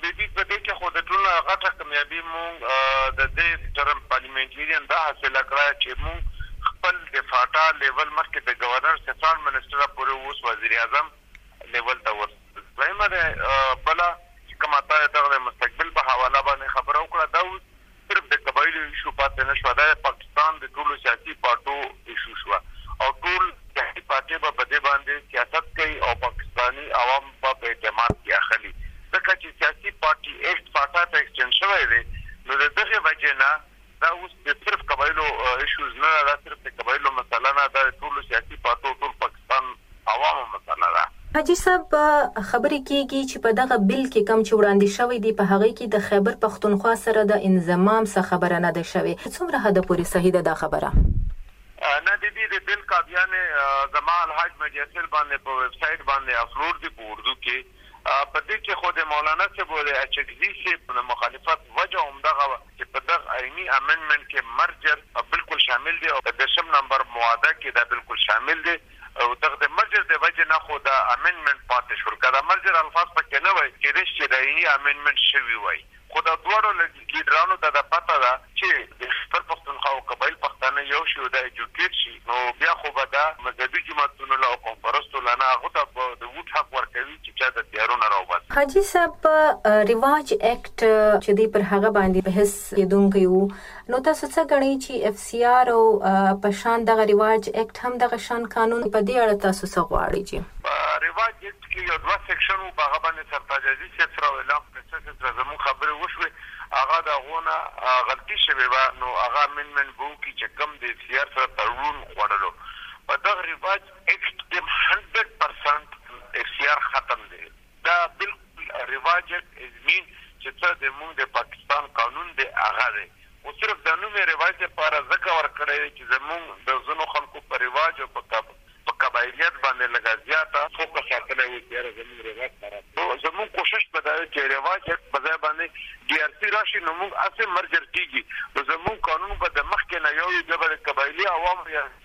بيبي په دې کې خو د ټولو نه غټه کميابي مونږ د دې ټرم پارليمنټيرين دا حاصله کړه چې مونږ خپل د فاټا ليول مخکې د ګورنر سفران منسټره پورې اوس وزيراعظم ليول ته ورسېدو. دويمه بله چې کومه تا د دغه د مستقبل په حواله باندې خبره وکړه دا اوس صرف د قبایلو ایشو پاتې نه شوه، دا د پاکستان د ټولو سیاسي پارټو ایشو شوه او ټول سیاسي پارټې به په دې باندې سیاست کوي او پاکستاني عوام به په اعتماد کې اخلي ځکه چې سیاسي پارټي ایکټ فاټا ته ایکسټینډ شوی دی نو د دغې وجې نه دا اوس د صرف قبایلو ایشوز نه ده دا صرف د قبایلو مسله نه ده دا د ټولو سیاسي پارټو ټول پاکستان عوامو مسله ده. حاجي صاحب خبرې کېږي چې په دغه بل کې کوم چې وړاندې شوی دی په هغې کې د خیبر پښتونخوا سره د انضمام څه خبره نه ده شوې تر څومره حده پورې صحیح ده دا خبره؟ نه د دې د بل کاپیانې زما الحاج میډیا سیل باندې په ویب سایټ باندې افلوډ دي په اردو کې په دې کې خو د مولانا صاحب او د اچکزي صاحب د مخالفت وجه هم دغه وه چې په دغ آئیني امنډمنټ کې مرجر بلکل شامل دی او په دېرشم نمبر ماده کې دا بلکل شامل دی. او دغه د مرجر د وجې نه خو دا امنډمنټ پاتې شول که دا مرجر الفاظ په کې نه وای کېدای شي چې دا ايني امنډمنټ شوي وای خو دا دواړو ليډرانو ته دا پته ده چې د خېبر پښتونخوا او قبايل پښتانه يو شي او دا ايجوکېټ شي نو بيا خو به دا مذهبي جماعتونو له او قوم پرستو له نه هغو ته به د ووټ حق ورکوي چې چا د تيارو نه راوباسي. حاجي صاحب په رواج ايکټ چې دوی پر هغه باندې بحث کېدونکی وو، نو تاسو څه ګڼئ چی اف سی آر او په شان دغه رواج اکټ هم دغه شان قانون په دی اړه تاسو څه غواړی جی. په رواج اکټ کی یو دوه سیکشن وو په هغه باندی سرتاج عزیز صیب سره او اعلام پرنسس صیب سره زموږ خبری وشوی هغه د هغو نه غلطی شوی وه نو هغه امندمنټ به وکی چه کوم د اف سی آر سره تړون خوړلو په دغه رواج اکټ کی هم هنډرډ پرسنټ اف سی آر ختم دی. دا بلکل رواجت ازمین چه څه د مونږ د پاکستان قانون دی هغه دی خو صرف دا نوم یې رواج لپاره ځکه ورکړی دی چه زمونږ د ځنو خلکو په رواج او په قبایلیت باندې لږه زیاته سوکه ساتلی وی چه یاره زمونږ رواج خراب دی نو زمونږ کوشش به دا وی چه رواجت په ځای باندې ډی ار سی راشی نو مونږ هسې مرجر کیږی نو زمونږ قانون به د مخکې نه یو وی بیا به د قبایلی عوامو یا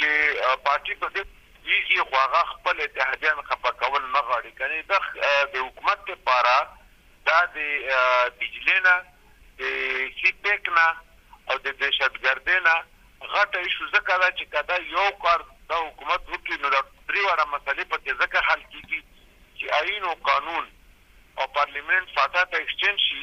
چی پارټی په ضد جدیږی خو هغه خپل اتحادیان خفه کول نه غاړی کنی دخ د حکومت د پاره دا د بجلی نه د سی پیک نه او د دهشت ګردی نه غټه ایشو ځکه ده چی که دا یو کار دا حکومت وکی نو دا دری واړه مسلی په کی ځکه حل کیږی چی ایین او قانون او پارلیمنت فاټا ته ایکسچینج شی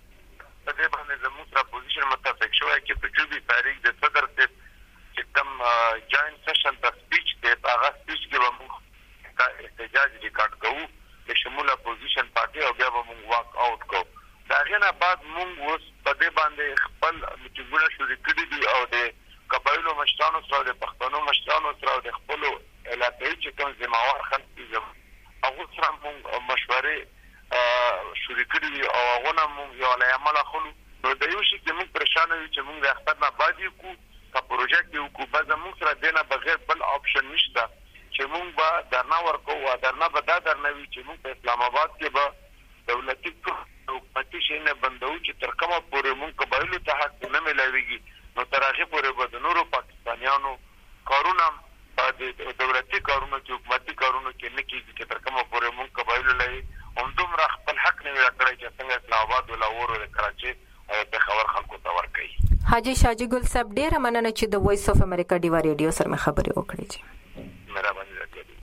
په دې باندې زموږ سره پوزیشن متفق شوی چې په چوبیس تاریخ د صدر صیب چې کوم جوینټ سیشن ته سپیچ دی په هغه سپیچ کې به موږ دا احتجاج ریکارډ کوو د شمول اپوزیشن پارټي او بیا به موږ واک آوټ کوو د هغې نه بعد موږ اوس په دې باندې خپل میټینګونه شروع کړي دي او د قبایلو مشرانو سره او د پښتنو مشرانو سره او د خپلو علاقایي چې کوم ذمه وار خلک دي هغو سره موږ مشورې شروع کړي وي او هغو نه موږ یو علی عمل اخلو نو د یو شي کې موږ پریشانه یو چې موږ د اختر نه بعد یې وکړو که په روژه کې وکړو بس زموږ سره دې نه بغیر بل آپشن نشته چې موږ به درنه ورکوو او درنه به دا درنه وي چې موږ په اسلام اباد کې به دولتي ټول حکومتي شیونه بندوو چې تر کومه پورې موږ قبایلو ته حق ونه ملاویږي نو تر هغې پورې به د نورو پاکستانیانو کارونه په دولتي کارونو کې، حکومتي کارونو کې نه کېږي چې تر کومه پورې موږ قبایلو له یې همدومره خپل حق نه وي راکړی چې څنګه اسلام اباد او لاهور او د کراچۍ او د پېښور خلکو ته ورکوي. حاجي شاجي ګل صاحب ډېره مننه چې د وایس اف امریکا ډیوه ریډیو سره مې خبرې وکړې چې. مهرباني درته دي.